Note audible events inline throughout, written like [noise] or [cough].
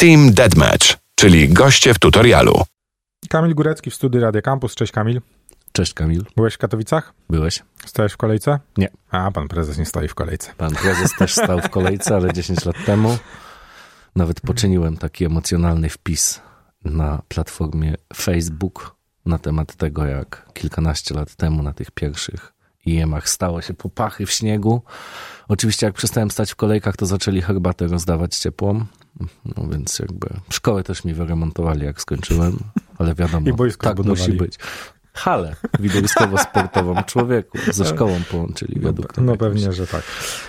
Team Deathmatch, czyli goście w tutorialu. Kamil Górecki w studiu Radio Campus. Cześć Kamil. Cześć Kamil. Byłeś w Katowicach? Byłeś? Stałeś w kolejce? Nie. A, pan prezes nie stoi w kolejce. Pan prezes też stał w kolejce, ale 10 lat temu nawet poczyniłem taki emocjonalny wpis na platformie Facebook na temat tego, jak kilkanaście lat temu na tych pierwszych IEM-ach stało się popachy w śniegu. Oczywiście jak przestałem stać w kolejkach, to zaczęli herbatę rozdawać ciepłą. No więc jakby szkołę też mi wyremontowali, jak skończyłem, ale wiadomo, I boisko tak zbudowali. musi być. Halę widowiskowo-sportową człowieku ze szkołą połączyli według No tego pewnie, że tak.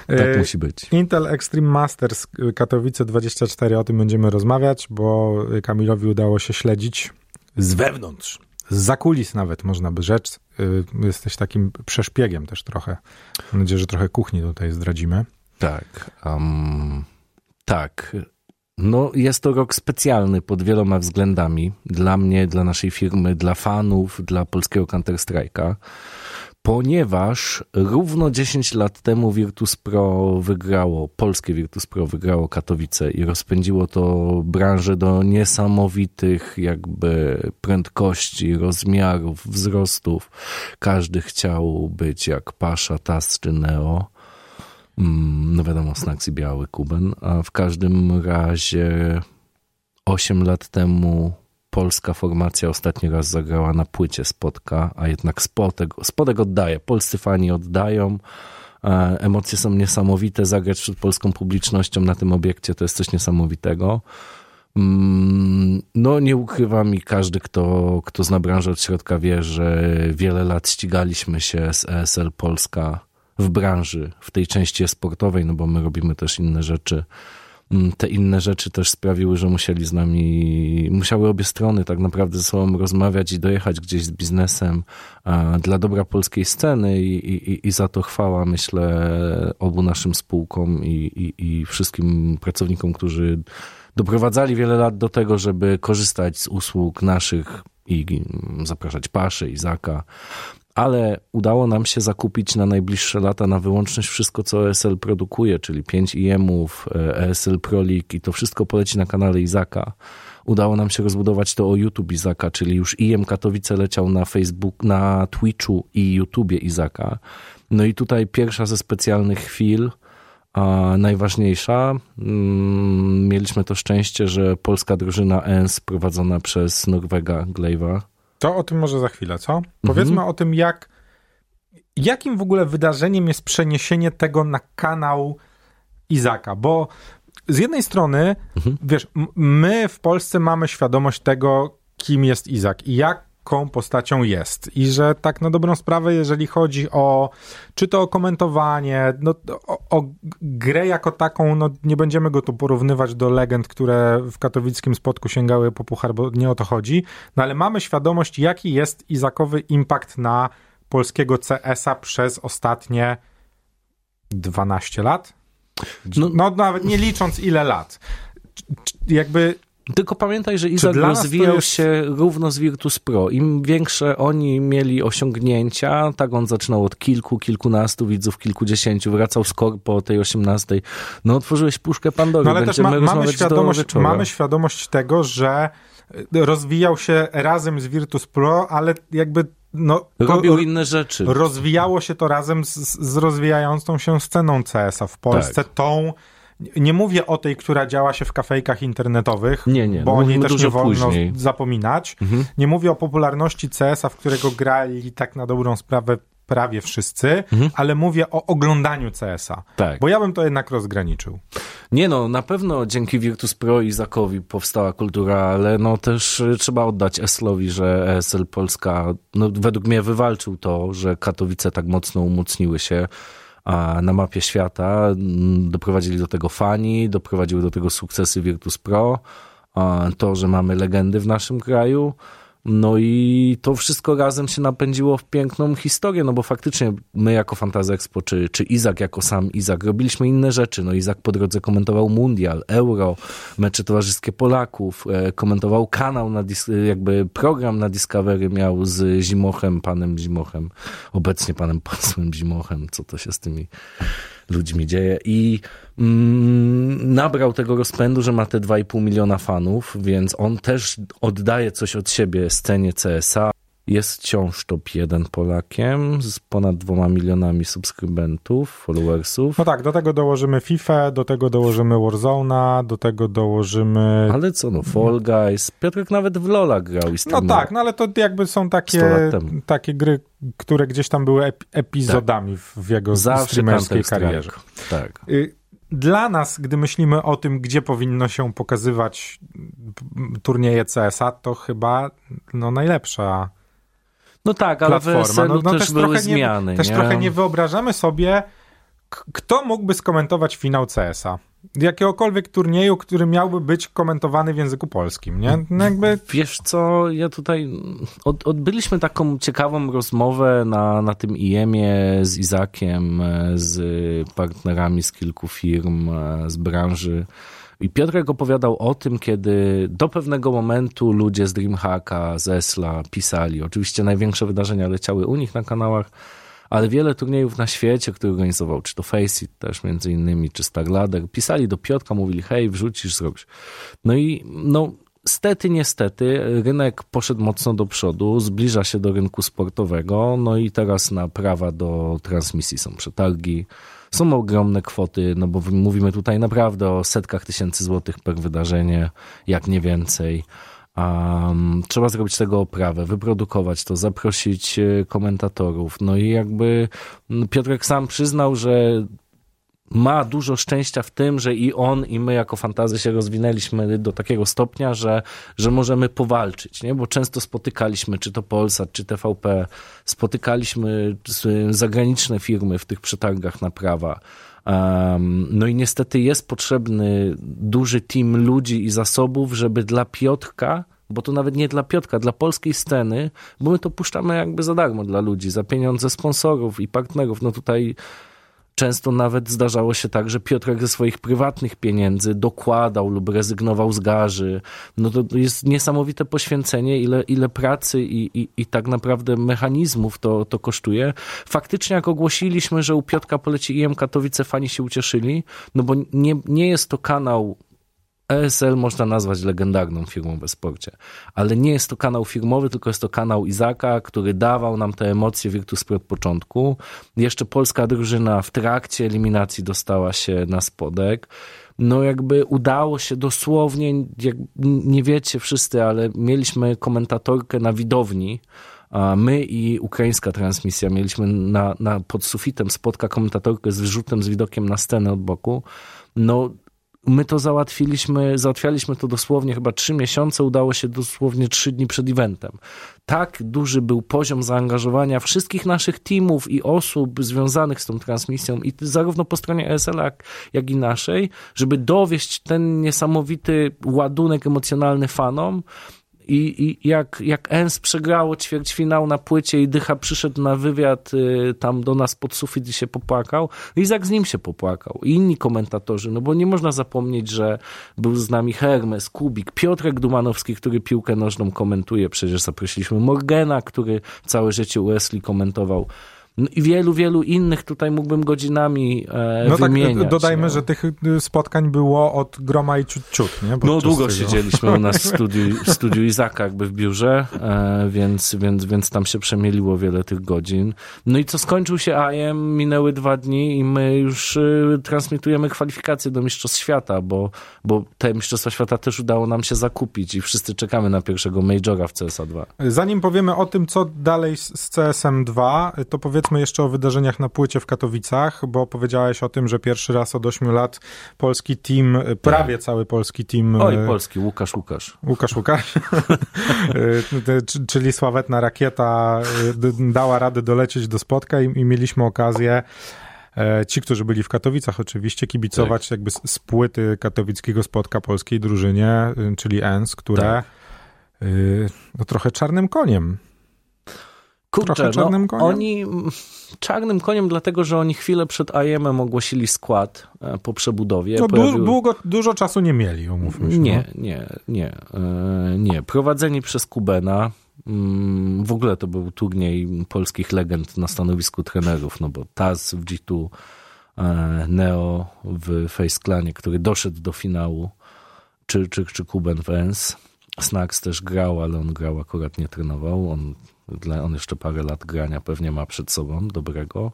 Tak E, musi być. Intel Extreme Masters y, Katowice 24, o tym będziemy rozmawiać, bo y, Kamilowi udało się śledzić z wewnątrz, z zakulis nawet można by rzec. Y, Jesteś takim przeszpiegiem też trochę. Mam nadzieję, że trochę kuchni tutaj zdradzimy. Tak. Um, tak. No, jest to rok specjalny pod wieloma względami. Dla mnie, dla naszej firmy, dla fanów, dla polskiego Counter-Strike'a. Ponieważ równo 10 lat temu Virtus Pro wygrało, polskie Virtus Pro wygrało Katowice i rozpędziło to branżę do niesamowitych jakby prędkości, rozmiarów, wzrostów. Każdy chciał być jak Pasza, Tas czy Neo. Mm, No wiadomo, Snaxi Biały, Kuben. A w każdym razie 8 lat temu polska formacja ostatni raz zagrała na płycie Spotka, a jednak Spotek, Spotek oddaje. Polscy fani oddają. E, Emocje są niesamowite. Zagrać przed polską publicznością na tym obiekcie to jest coś niesamowitego. Mm, No, nie ukrywam i każdy, kto, kto zna branżę od środka wie, że wiele lat ścigaliśmy się z ESL Polska w branży, w tej części sportowej, no bo my robimy też inne rzeczy. Mm, Te inne rzeczy też sprawiły, że musieli z nami, musiały obie strony tak naprawdę ze sobą rozmawiać i dojechać gdzieś z biznesem dla dobra polskiej sceny i, i, i za to chwała, myślę, obu naszym spółkom i, i, wszystkim pracownikom, którzy doprowadzali wiele lat do tego, żeby korzystać z usług naszych i zapraszać Paszy, Izaka, ale udało nam się zakupić na najbliższe lata na wyłączność wszystko, co ESL produkuje, czyli 5 IM-ów, e, ESL Pro League i to wszystko poleci na kanale Izaka. Udało nam się rozbudować to o YouTube Izaka, czyli już IM Katowice leciał na Facebook, na Twitchu i YouTubie Izaka. No i tutaj pierwsza ze specjalnych chwil, a najważniejsza, mm, mieliśmy to szczęście, że polska drużyna ENS prowadzona przez Norwega Glaiva To o tym może za chwilę, co? Powiedzmy o tym, jak jakim w ogóle wydarzeniem jest przeniesienie tego na kanał Izaka, bo z jednej strony, wiesz, m- my w Polsce mamy świadomość tego, kim jest Izak i jaką postacią jest. I że tak na dobrą sprawę, jeżeli chodzi o czy to o komentowanie, no, o, o grę jako taką, no nie będziemy go tu porównywać do legend, które w katowickim spotku sięgały po puchar, bo nie o to chodzi, no ale mamy świadomość, jaki jest Izakowy impact na polskiego CS-a przez ostatnie 12 lat? No- No, nawet nie licząc ile lat. Jakby Tylko pamiętaj, że Izak to rozwijał jest- się równo z Virtus Pro. Im większe oni mieli osiągnięcia, tak on zaczynał od kilku, kilkunastu widzów, kilkudziesięciu, wracał z korpo o tej osiemnastej. No otworzyłeś puszkę Pandory, No ale też będziemy ma, mamy, świadomość, mamy świadomość tego, że y, rozwijał się razem z Virtus Pro, ale jakby no, Robił ro- inne rzeczy. rozwijało się to razem z, z rozwijającą się sceną CS-a w Polsce, Tak. tą nie mówię o tej, która działa się w kafejkach internetowych, Nie, nie, bo no o niej też nie wolno później. Mhm. zapominać. Nie mówię o popularności CS-a, w którego grali tak na dobrą sprawę prawie wszyscy, ale mówię o oglądaniu CS-a. Mhm. Tak. Bo ja bym to jednak rozgraniczył. Nie no, na pewno dzięki Virtus Pro i Izakowi powstała kultura, ale no też y, trzeba oddać Eslowi, że ESL Polska, no według mnie wywalczył to, że Katowice tak mocno umocniły się na mapie świata. Mm, Doprowadzili do tego fani, doprowadziły do tego sukcesy Virtus Pro, to, że mamy legendy w naszym kraju. No i to wszystko razem się napędziło w piękną historię, no bo faktycznie my jako Fantasy Expo, czy, czy Izak jako sam Izak, robiliśmy inne rzeczy. No Izak po drodze komentował Mundial, Euro, mecze towarzyskie Polaków, e, komentował kanał, na dis- jakby program na Discovery miał z Zimochem, panem Zimochem, obecnie panem posłem Zimochem, co to się z tymi ludźmi dzieje. I mm, nabrał tego rozpędu, że ma te 2,5 miliona fanów, więc on też oddaje coś od siebie scenie CSA. Jest wciąż top 1 Polakiem z ponad dwoma milionami subskrybentów, followersów. No tak, do tego dołożymy FIFA, do tego dołożymy Warzone'a, do tego dołożymy... Ale co, no Fall Guys, Piotrek nawet w Lola grał i No tak, no ale to jakby są takie, takie gry, które gdzieś tam były ep epizodami tak. w jego Zawsze streamerskiej karierze. Tak. Y, dla nas, gdy myślimy o tym, gdzie powinno się pokazywać turnieje CSA, to chyba no, najlepsza no tak, ale platforma. w no, no, też, też były zmiany. Nie, też trochę nie wyobrażamy sobie, kto mógłby skomentować finał CS-a? Jakiegokolwiek turnieju, który miałby być komentowany w języku polskim, nie? No jakby... Wiesz co, ja tutaj od, odbyliśmy taką ciekawą rozmowę na, na tym IEM-ie z Izakiem, z partnerami z kilku firm, z branży i Piotrek opowiadał o tym, kiedy do pewnego momentu ludzie z Dreamhacka, z Esla pisali. Oczywiście największe wydarzenia leciały u nich na kanałach, ale wiele turniejów na świecie, które organizował, czy to Faceit też między innymi, czy Starladder, pisali do Piotrka, mówili hej, wrzucisz, zrobisz. No i no, Stety, niestety, rynek poszedł mocno do przodu, zbliża się do rynku sportowego, no i teraz na prawa do transmisji są przetargi, są ogromne kwoty, no bo mówimy tutaj naprawdę o setkach tysięcy złotych per wydarzenie, jak nie więcej. Um, trzeba zrobić tego oprawę, wyprodukować to, zaprosić e, komentatorów. No i jakby Piotrek sam przyznał, że ma dużo szczęścia w tym, że i on, i my jako fantazy się rozwinęliśmy do takiego stopnia, że, że możemy powalczyć, nie? bo często spotykaliśmy, czy to Polsat, czy TVP, spotykaliśmy zagraniczne firmy w tych przetargach na prawa. Um, no i niestety jest potrzebny duży team ludzi i zasobów, żeby dla Piotrka bo to nawet nie dla Piotrka, dla polskiej sceny, bo my to puszczamy jakby za darmo dla ludzi, za pieniądze sponsorów i partnerów. No tutaj Często nawet zdarzało się tak, że Piotrek ze swoich prywatnych pieniędzy dokładał lub rezygnował z garzy. No to jest niesamowite poświęcenie, ile, ile pracy i, i, i tak naprawdę mechanizmów to, to kosztuje. Faktycznie jak ogłosiliśmy, że u Piotrka poleci IM Katowice, fani się ucieszyli, no bo nie, nie jest to kanał ESL można nazwać legendarną firmą w sporcie, ale nie jest to kanał firmowy, tylko jest to kanał Izaka, który dawał nam te emocje Virtus od początku. Jeszcze polska drużyna w trakcie eliminacji dostała się na spodek. No jakby udało się dosłownie, jak nie wiecie wszyscy, ale mieliśmy komentatorkę na widowni, a my i ukraińska transmisja mieliśmy na, na pod sufitem spotka komentatorkę z wyrzutem, z widokiem na scenę od boku. No My to załatwiliśmy, załatwialiśmy to dosłownie chyba trzy miesiące, udało się dosłownie trzy dni przed eventem. Tak duży był poziom zaangażowania wszystkich naszych teamów i osób związanych z tą transmisją, i zarówno po stronie ESL, jak, jak i naszej, żeby dowieść ten niesamowity ładunek emocjonalny fanom, i, jak, jak Ens przegrało ćwierćfinał na płycie i Dycha przyszedł na wywiad y, tam do nas pod sufit i się popłakał, Izak z nim się popłakał. I inni komentatorzy, no bo nie można zapomnieć, że był z nami Hermes, Kubik, Piotrek Dumanowski, który piłkę nożną komentuje, przecież zaprosiliśmy Morgana, który całe życie Wesley komentował. No I wielu, wielu innych tutaj mógłbym godzinami e, no tak, wymieniać. Tak, dodajmy, no. że tych y, spotkań było od groma i ciut, ciut nie? no długo tego. siedzieliśmy u nas w studiu, w studiu Izaka jakby w biurze, e, więc, więc, więc tam się przemieliło wiele tych godzin. No i co skończył się AM, minęły dwa dni i my już y, transmitujemy kwalifikacje do Mistrzostw Świata, bo, bo te Mistrzostwa Świata też udało nam się zakupić i wszyscy czekamy na pierwszego Majora w CSA 2. Zanim powiemy o tym, co dalej z CSM 2, to powiedzmy powiedzmy jeszcze o wydarzeniach na płycie w Katowicach, bo powiedziałeś o tym, że pierwszy raz od 8 lat polski team, e, prawie tak. cały polski team. Oj, e, polski, Łukasz Łukasz. Łukasz Łukasz, [laughs] e, czyli sławetna rakieta dała radę dolecieć do spotka i, i mieliśmy okazję ci, którzy byli w Katowicach oczywiście, kibicować tak. jakby z płyty katowickiego spotka polskiej drużynie, czyli ENS, które tak. no, trochę czarnym koniem Kurczę, no, czarnym koniem? Oni czarnym koniem, dlatego że oni chwilę przed IM-em ogłosili skład e, po przebudowie. No, Pojawił... długo, dużo czasu nie mieli, umówmy się. Nie, no. nie, nie, e, nie. Prowadzeni przez Kubena. Mm, w ogóle to był turniej polskich legend na stanowisku trenerów, no bo Taz w G2 e, Neo w Face Clanie, który doszedł do finału, czy, czy, czy Kuben Vance. Snacks też grał, ale on grał akurat nie trenował. On, on jeszcze parę lat grania pewnie ma przed sobą dobrego.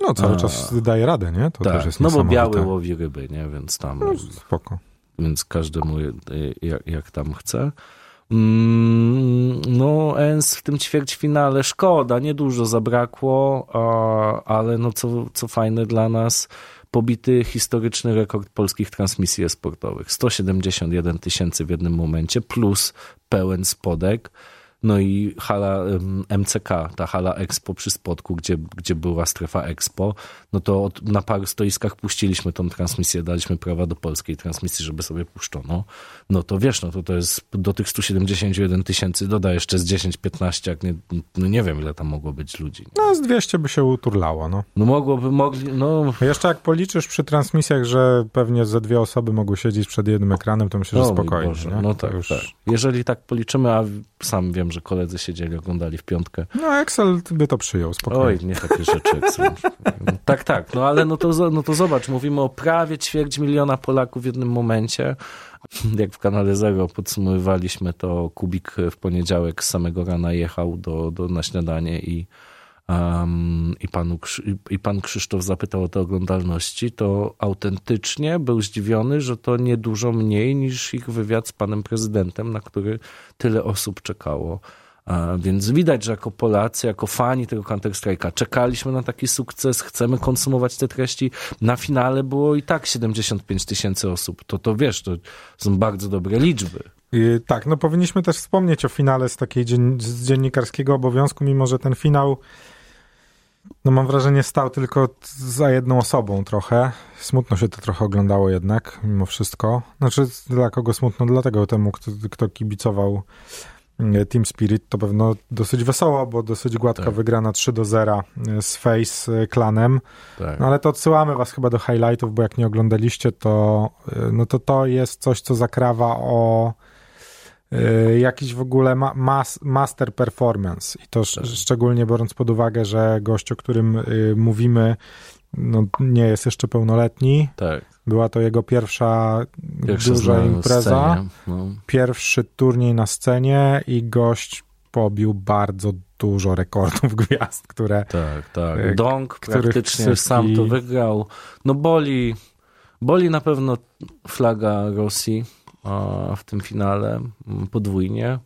No cały A, czas daje radę, nie? To tak, też jest no bo biały łowi ryby, nie? Więc tam... No, spoko. Więc każdemu jak, jak tam chce. Mm, no, Ens w tym ćwierćfinale szkoda, niedużo zabrakło, ale no co, co fajne dla nas, pobity historyczny rekord polskich transmisji sportowych. 171 tysięcy w jednym momencie, plus pełen spodek. No i hala MCK, ta hala Expo przy Spodku, gdzie, gdzie była strefa Expo, no to na paru stoiskach puściliśmy tą transmisję, daliśmy prawa do polskiej transmisji, żeby sobie puszczono. No to wiesz, no to to jest do tych 171 tysięcy doda jeszcze z 10-15, jak nie, no nie wiem ile tam mogło być ludzi. No z 200 by się uturlało, no. No mogłoby, mogli, no... Jeszcze jak policzysz przy transmisjach, że pewnie ze dwie osoby mogły siedzieć przed jednym ekranem, to myślę, że spokojnie. Boże, no tak, już... tak. Jeżeli tak policzymy, a sam wiem, że koledzy siedzieli, oglądali w piątkę. No Excel by to przyjął, spokojnie. Oj, nie takie rzeczy Excel. [laughs] tak, tak, no ale no to, no to zobacz, mówimy o prawie ćwierć miliona Polaków w jednym momencie. Jak w kanale Zero podsumowywaliśmy, to Kubik w poniedziałek z samego rana jechał do, do, na śniadanie i um, i, panu, i pan Krzysztof zapytał o te oglądalności, to autentycznie był zdziwiony, że to nie dużo mniej niż ich wywiad z panem prezydentem, na który tyle osób czekało. A więc widać, że jako Polacy, jako fani tego Counter-Strike'a czekaliśmy na taki sukces, chcemy konsumować te treści. Na finale było i tak 75 tysięcy osób. To, to wiesz, to są bardzo dobre liczby. Tak, no powinniśmy też wspomnieć o finale z takiej dzien z dziennikarskiego obowiązku, mimo że ten finał no mam wrażenie, stał tylko za jedną osobą trochę. Smutno się to trochę oglądało jednak, mimo wszystko. Znaczy, dla kogo smutno? Dlatego temu, kto, kto kibicował e, Team Spirit, to pewno dosyć wesoło, bo dosyć gładka tak. wygrana 3 do 0 e, z Face Clanem. Tak. No ale to odsyłamy was chyba do highlightów, bo jak nie oglądaliście, to e, no to to jest coś, co zakrawa o jakiś w ogóle ma, mas, master performance i to tak. szczególnie biorąc pod uwagę, że gość, o którym y, mówimy, no, nie jest jeszcze pełnoletni. Tak. Była to jego pierwsza, pierwsza duża impreza, no. pierwszy turniej na scenie i gość pobił bardzo dużo rekordów [laughs] gwiazd, które... Tak, tak. Y, Dong praktycznie sam to wygrał. No boli, boli na pewno flaga Rosji w tym finale podwójnie.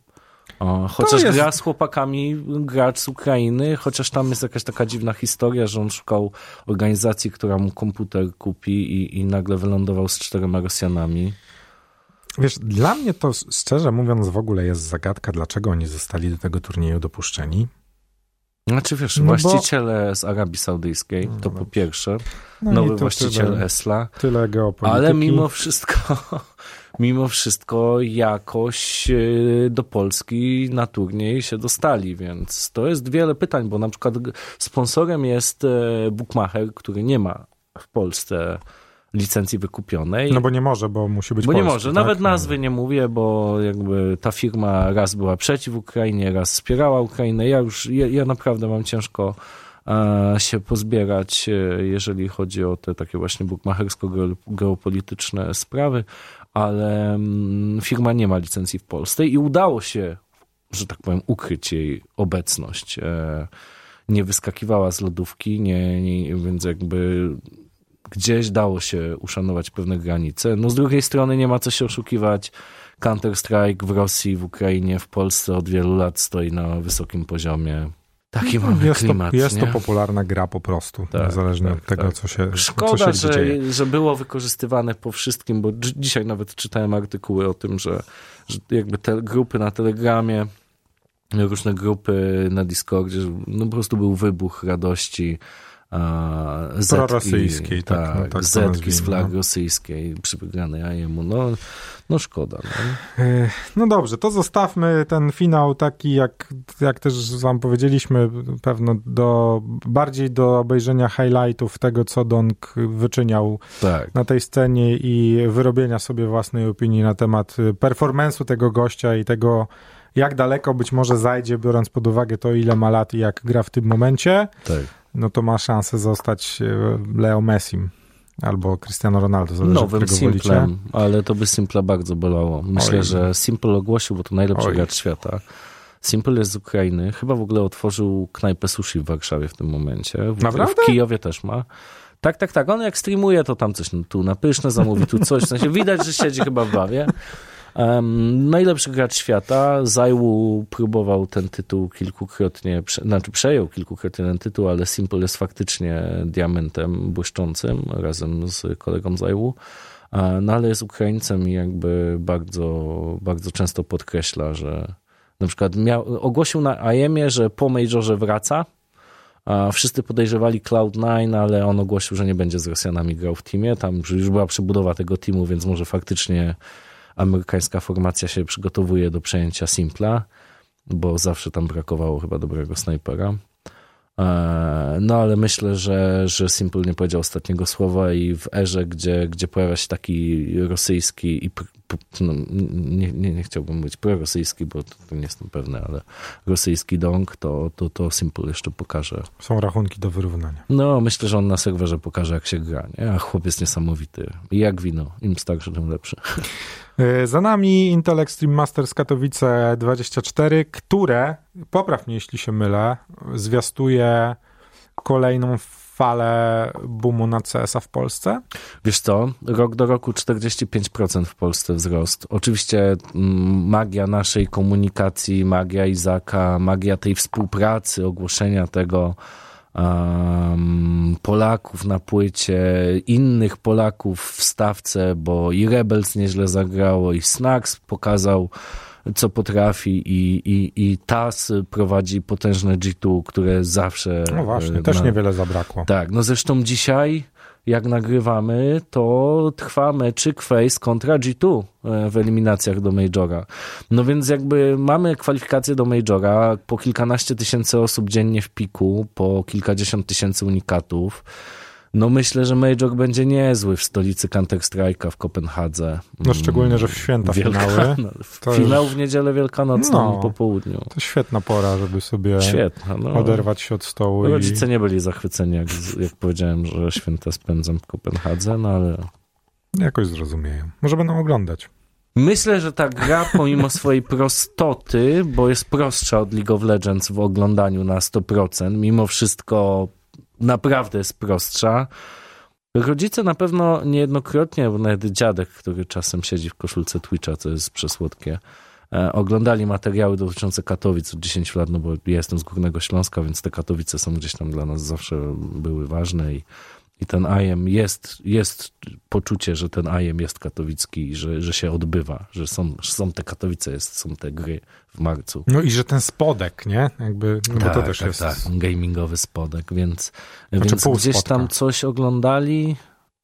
Chociaż jest... gra z chłopakami, gracz z Ukrainy, chociaż tam jest jakaś taka dziwna historia, że on szukał organizacji, która mu komputer kupi i, i nagle wylądował z czterema Rosjanami. Wiesz, dla mnie to szczerze mówiąc w ogóle jest zagadka, dlaczego oni zostali do tego turnieju dopuszczeni. Znaczy wiesz, no właściciele bo... z Arabii Saudyjskiej, to no po pierwsze, no nowy właściciel tyle, Esla, tyle geopolityki. ale mimo wszystko [laughs] mimo wszystko jakoś e, do Polski na turniej się dostali, więc to jest wiele pytań, bo na przykład sponsorem jest e, Bookmacher, który nie ma w Polsce licencji wykupionej. No bo nie może, bo musi być Bo nie może, tak? nawet nazwy nie mówię, bo jakby ta firma raz była przeciw Ukrainie, raz wspierała Ukrainę. Ja już, ja, ja naprawdę mam ciężko e, się pozbierać, jeżeli chodzi o te takie właśnie bukmachersko-geopolityczne sprawy ale mm, firma nie ma licencji w Polsce i udało się, że tak powiem, ukryć jej obecność. E, nie wyskakiwała z lodówki, nie, nie, więc jakby gdzieś dało się uszanować pewne granice. No z drugiej strony nie ma co się oszukiwać. Counter-Strike w Rosji, w Ukrainie, w Polsce od wielu lat stoi na wysokim poziomie. Taki no, mamy jest klimat. To, jest to popularna gra po prostu, tak, niezależnie tak, od tego, tak. co się Szkoda, co się że, dzieje. że było wykorzystywane po wszystkim, bo dzisiaj nawet czytałem artykuły o tym, że, że jakby te grupy na Telegramie, różne grupy na Discordzie, no po prostu był wybuch radości Zetki, prorosyjskiej, tak, tak, no, tak Zetki z flag no. rosyjskiej przy wygranej AEM-u. No, no szkoda. No. E, no dobrze, to zostawmy ten finał taki, jak, jak też wam powiedzieliśmy, pewno do, bardziej do obejrzenia highlightów tego, co Donk wyczyniał tak. na tej scenie i wyrobienia sobie własnej opinii na temat performance'u tego gościa i tego, jak daleko być może zajdzie, biorąc pod uwagę to, ile ma lat i jak gra w tym momencie. Tak. No to ma szansę zostać e, Leo Messim albo Cristiano Ronaldo, zależy Nowym Simplem, ale to by Simpla bardzo bolało. Myślę, Oj. że Simple ogłosił, bo to najlepszy Oj. gracz świata. Simple jest z Ukrainy. Chyba w ogóle otworzył knajpę sushi w Warszawie w tym momencie. W, Naprawdę? w Kijowie też ma. Tak, tak, tak. On jak streamuje, to tam coś tu na pyszne zamówi, tu coś. W sensie widać, że siedzi chyba w bawie. Um, najlepszy gracz świata. Zajwu próbował ten tytuł kilkukrotnie, prze, znaczy przejął kilkukrotnie ten tytuł, ale Simple jest faktycznie diamentem błyszczącym razem z kolegą Zajwu. E, No ale jest Ukraińcem i jakby bardzo, bardzo często podkreśla, że na przykład miał, ogłosił na IEM-ie, że po Majorze wraca. A wszyscy podejrzewali Cloud9, ale on ogłosił, że nie będzie z Rosjanami grał w teamie. Tam już była przebudowa tego teamu, więc może faktycznie amerykańska formacja się przygotowuje do przejęcia Simpla, bo zawsze tam brakowało chyba dobrego snajpera. E, No ale myślę, że, że Simple nie powiedział ostatniego słowa i w erze, gdzie, gdzie pojawia się taki rosyjski i no, nie, nie, nie chciałbym mówić prorosyjski, bo to, to nie jestem pewny, ale rosyjski dong, to, to, to Simple jeszcze pokaże. Są rachunki do wyrównania. No myślę, że on na serwerze pokaże jak się gra, nie? a chłop jest niesamowity. I jak wino, im starszy, tym lepszy. E, Za nami Intel Extreme Masters Katowice 24, które, popraw mnie jeśli się mylę, zwiastuje kolejną falę boomu na CS-a w Polsce. Wiesz co, rok do roku 45% w Polsce wzrost. Oczywiście mm, magia naszej komunikacji, magia Izaka, magia tej współpracy, ogłoszenia tego um, Polaków na płycie, innych Polaków w stawce, bo i Rebels nieźle zagrało, i Snacks pokazał co potrafi i, i, i TAS prowadzi potężne G2, które zawsze... No właśnie, e, też na- niewiele zabrakło. tak, no zresztą dzisiaj, jak nagrywamy, to trwa meczyk Face kontra G2 e, w eliminacjach do Majora. No więc jakby mamy kwalifikacje do Majora, po kilkanaście tysięcy osób dziennie w piku, po kilkadziesiąt tysięcy unikatów. No myślę, że Major będzie niezły w stolicy Counter-Strike'a w Kopenhadze. No szczególnie, że w święta finały. Wielkanoc. [laughs] To Finał w niedzielę wielkanocną No. po południu. To świetna pora, żeby sobie Świetna. No. oderwać się od stołu. I... Rodzice nie byli zachwyceni, jak, jak powiedziałem, że święta spędzam w Kopenhadze, no ale Jakoś zrozumieją. Może będą oglądać. myślę, że ta gra pomimo swojej prostoty, bo jest prostsza od League of Legends w oglądaniu na 100%, mimo wszystko naprawdę jest prostsza. Rodzice na pewno niejednokrotnie, bo nawet dziadek, który czasem siedzi w koszulce Twitcha, co jest przesłodkie, e, oglądali materiały dotyczące Katowic od 10 lat, no bo ja jestem z Górnego Śląska, więc te Katowice są gdzieś tam dla nas zawsze były ważne i, i ten IEM jest, jest poczucie, że ten IEM jest katowicki i że, że się odbywa, że są, że są te Katowice, jest, są te gry w marcu. No i że ten spodek, nie? Jakby, no bo to też jest... Gamingowy spodek, więc, Znaczy więc gdzieś spodka. tam coś oglądali,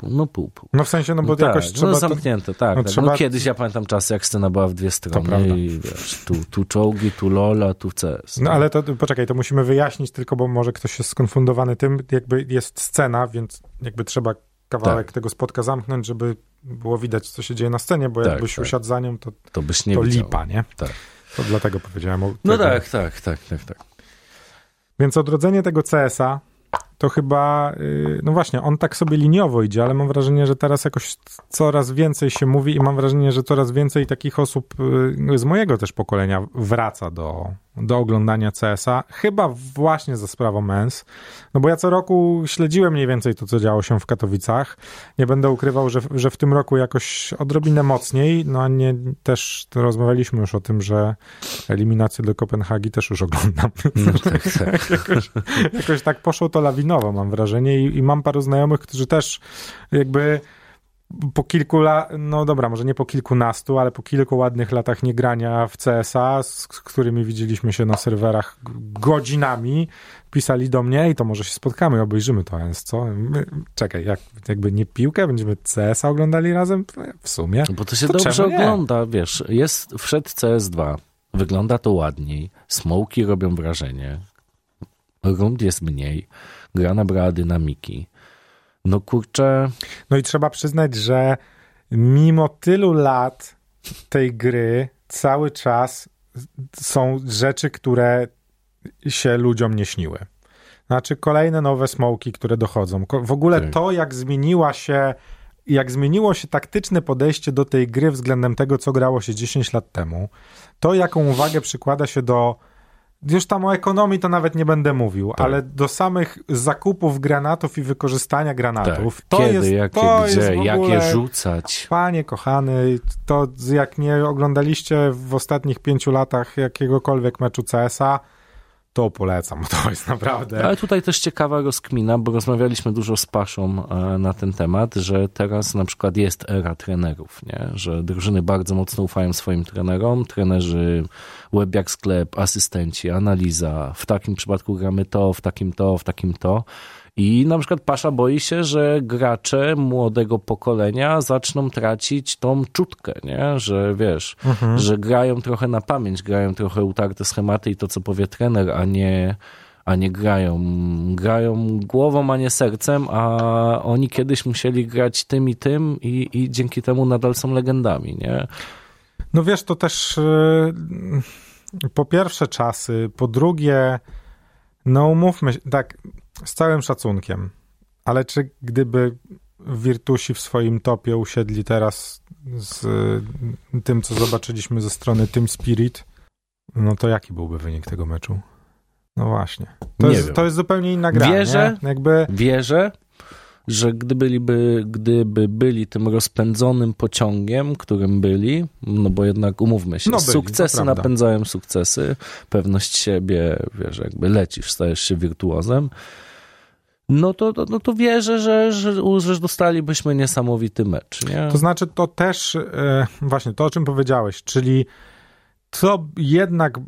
no pół, pół. No w sensie, no bo tak, jakoś trzeba... no zamknięte, tak. no tak. trzeba- No kiedyś ja pamiętam czasy, jak scena była w dwie strony i wiesz, tu, tu czołgi, tu Lola, tu CS. No ale to poczekaj, to musimy wyjaśnić tylko, bo może ktoś jest skonfundowany tym, jakby jest scena, więc jakby trzeba kawałek Tak. tego spotka zamknąć, żeby było widać, co się dzieje na scenie, bo Tak, jakbyś tak. usiadł za nią, to, To byś nie to widział. lipa, nie? Tak. To dlatego powiedziałem o No tak, tak, tak, tak, tak. Więc odrodzenie tego CS-a to chyba, yy, no właśnie, on tak sobie liniowo idzie, ale mam wrażenie, że teraz jakoś coraz więcej się mówi i mam wrażenie, że coraz więcej takich osób yy, z mojego też pokolenia wraca do, do oglądania CS-a, chyba właśnie za sprawą MENS, no bo ja co roku śledziłem mniej więcej to, co działo się w Katowicach. Nie będę ukrywał, że, że w tym roku jakoś odrobinę mocniej, no a nie, też rozmawialiśmy już o tym, że eliminację do Kopenhagi też już oglądam. No, tak, tak. [laughs] jakoś, jakoś tak poszło to lawinowo, mam wrażenie, i, i mam paru znajomych, którzy też jakby po kilku latach, no dobra, może nie po kilkunastu, ale po kilku ładnych latach niegrania w CSA, z z którymi widzieliśmy się na serwerach godzinami, pisali do mnie i to może się spotkamy, obejrzymy to, więc co? My, czekaj, jak, jakby nie piłkę, będziemy CSA oglądali razem? W sumie. Bo to się To dobrze ogląda, wiesz, jest, wszedł CS2, wygląda to ładniej, smoki robią wrażenie, rund jest mniej, gra nabrała dynamiki. No kurczę, No i trzeba przyznać, że mimo tylu lat tej gry cały czas są rzeczy, które się ludziom nie śniły. Znaczy kolejne nowe smoki, które dochodzą. W ogóle Tak. to, jak zmieniła się, jak zmieniło się taktyczne podejście do tej gry względem tego, co grało się 10 lat temu, to jaką uwagę przykłada się do już tam o ekonomii to nawet nie będę mówił, Tak. ale do samych zakupów granatów i wykorzystania granatów. Tak. To Kiedy, jest, jakie, to gdzie, jest ogóle... je rzucać. Panie kochany, to jak nie oglądaliście w ostatnich pięciu latach jakiegokolwiek meczu CS-a, to polecam, [laughs] to jest naprawdę... Ale tutaj też ciekawa rozkmina, bo rozmawialiśmy dużo z Paszą e, na ten temat, że teraz na przykład jest era trenerów, nie? że drużyny bardzo mocno ufają swoim trenerom, trenerzy web jak sklep, asystenci, analiza, w takim przypadku gramy to, w takim to, w takim to. I na przykład Pasza boi się, że gracze młodego pokolenia zaczną tracić tą czutkę, nie? że wiesz, że grają trochę na pamięć, grają trochę utarte schematy i to, co powie trener, a nie, a nie grają. Grają głową, a nie sercem, a oni kiedyś musieli grać tym i tym i, i dzięki temu nadal są legendami, nie? No wiesz, to też yy, po pierwsze czasy, po drugie, no umówmy się, tak, z całym szacunkiem, ale czy gdyby Virtusi w swoim topie usiedli teraz z y, tym, co zobaczyliśmy ze strony Team Spirit, no to jaki byłby wynik tego meczu? No właśnie. To, Nie jest, wiem. to jest zupełnie inna gra. Wierzę. Nie? Jakby Wierzę, że gdyby byliby, gdyby byli tym rozpędzonym pociągiem, którym byli, no bo jednak umówmy się, No byli, sukcesy napędzają sukcesy, pewność siebie, wiesz, jakby lecisz, stajesz się wirtuozem, no to, to, no to wierzę, że, że, że dostalibyśmy niesamowity mecz, nie? To znaczy, to też e, właśnie to, o czym powiedziałeś, czyli to jednak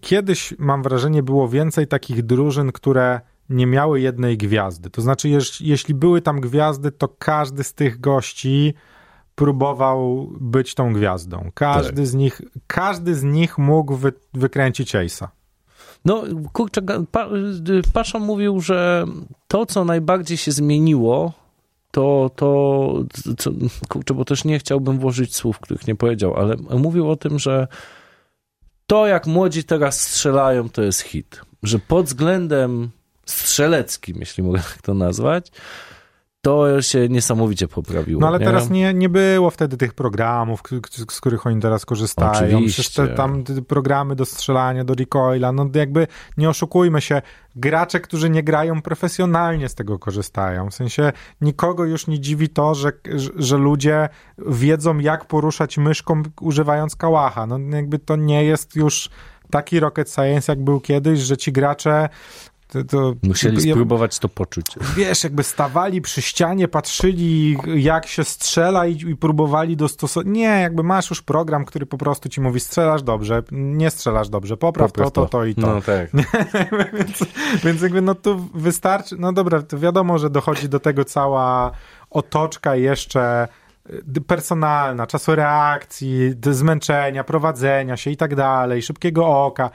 kiedyś, mam wrażenie, było więcej takich drużyn, które nie miały jednej gwiazdy. To znaczy, jeż, jeśli były tam gwiazdy, to każdy z tych gości próbował być tą gwiazdą. Każdy z nich, każdy z nich mógł wy, wykręcić Ace'a. No, kurczę, pa, Pasza mówił, że to, co najbardziej się zmieniło, to, to co, kurczę, bo też nie chciałbym włożyć słów, których nie powiedział, ale mówił o tym, że to, jak młodzi teraz strzelają, to jest hit. Że pod względem strzeleckim, jeśli mogę tak to nazwać, to się niesamowicie poprawiło. No ale nie? teraz nie, nie było wtedy tych programów, z których oni teraz korzystają. Oczywiście. Przecież te, tam programy do strzelania, do recoila, no jakby nie oszukujmy się, gracze, którzy nie grają profesjonalnie z tego korzystają. W sensie nikogo już nie dziwi to, że, że, że ludzie wiedzą jak poruszać myszką używając kałacha. No jakby to nie jest już taki rocket science jak był kiedyś, że ci gracze to, to, Musieli spróbować to poczuć. wiesz, jakby stawali przy ścianie, patrzyli jak się strzela i, i próbowali dostosować. Nie, jakby masz już program, który po prostu ci mówi strzelasz dobrze, nie strzelasz dobrze, popraw, Popraw to, to, to i to. No tak. [laughs] więc, więc jakby no tu wystarczy, no dobra, to wiadomo, że dochodzi do tego cała otoczka jeszcze y, personalna, czasu reakcji, zmęczenia, prowadzenia się i tak dalej, szybkiego oka.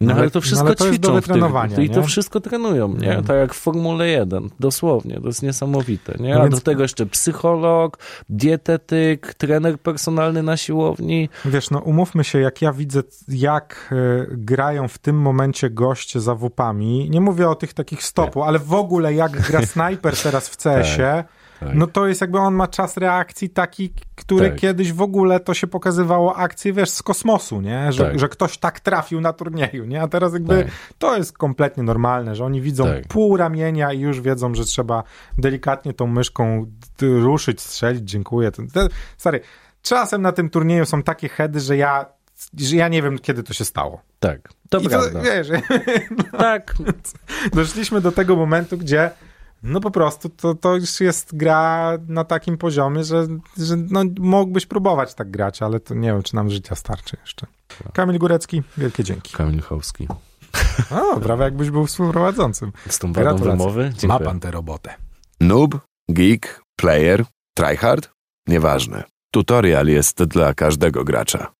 No ale ale- to wszystko no, ale to jest do ćwiczą w tych, I to wszystko trenują, nie? Mhm. Tak jak w Formule 1, dosłownie, to jest niesamowite, nie? No A więc- do tego jeszcze psycholog, dietetyk, trener personalny na siłowni. Wiesz, no umówmy się, jak ja widzę, jak y, grają w tym momencie goście za WP-ami, nie mówię o tych takich stopu, ale w ogóle jak gra [laughs] snajper teraz w CS-ie, tak. No to jest jakby on ma czas reakcji taki, który Tak. kiedyś w ogóle to się pokazywało akcje, wiesz, z kosmosu, nie? Że, Tak. że ktoś tak trafił na turnieju, nie? A teraz jakby Tak. to jest kompletnie normalne, że oni widzą Tak. pół ramienia i już wiedzą, że trzeba delikatnie tą myszką ruszyć, strzelić, dziękuję. Stary, czasem na tym turnieju są takie heady, że ja, że ja nie wiem, kiedy to się stało. Tak, to I prawda. to, wiesz, [laughs] Tak, doszliśmy do tego momentu, gdzie no po prostu to, to już jest gra na takim poziomie, że, że no, mógłbyś próbować tak grać, ale to nie wiem, czy nam życia starczy jeszcze. Kamil Górecki, wielkie dzięki. Kamil Chowski. O, prawie jakbyś był współprowadzącym. Z tą wadą wymowy. Ma pan tę robotę. Noob, geek, player, tryhard? Nieważne. Tutorial jest dla każdego gracza.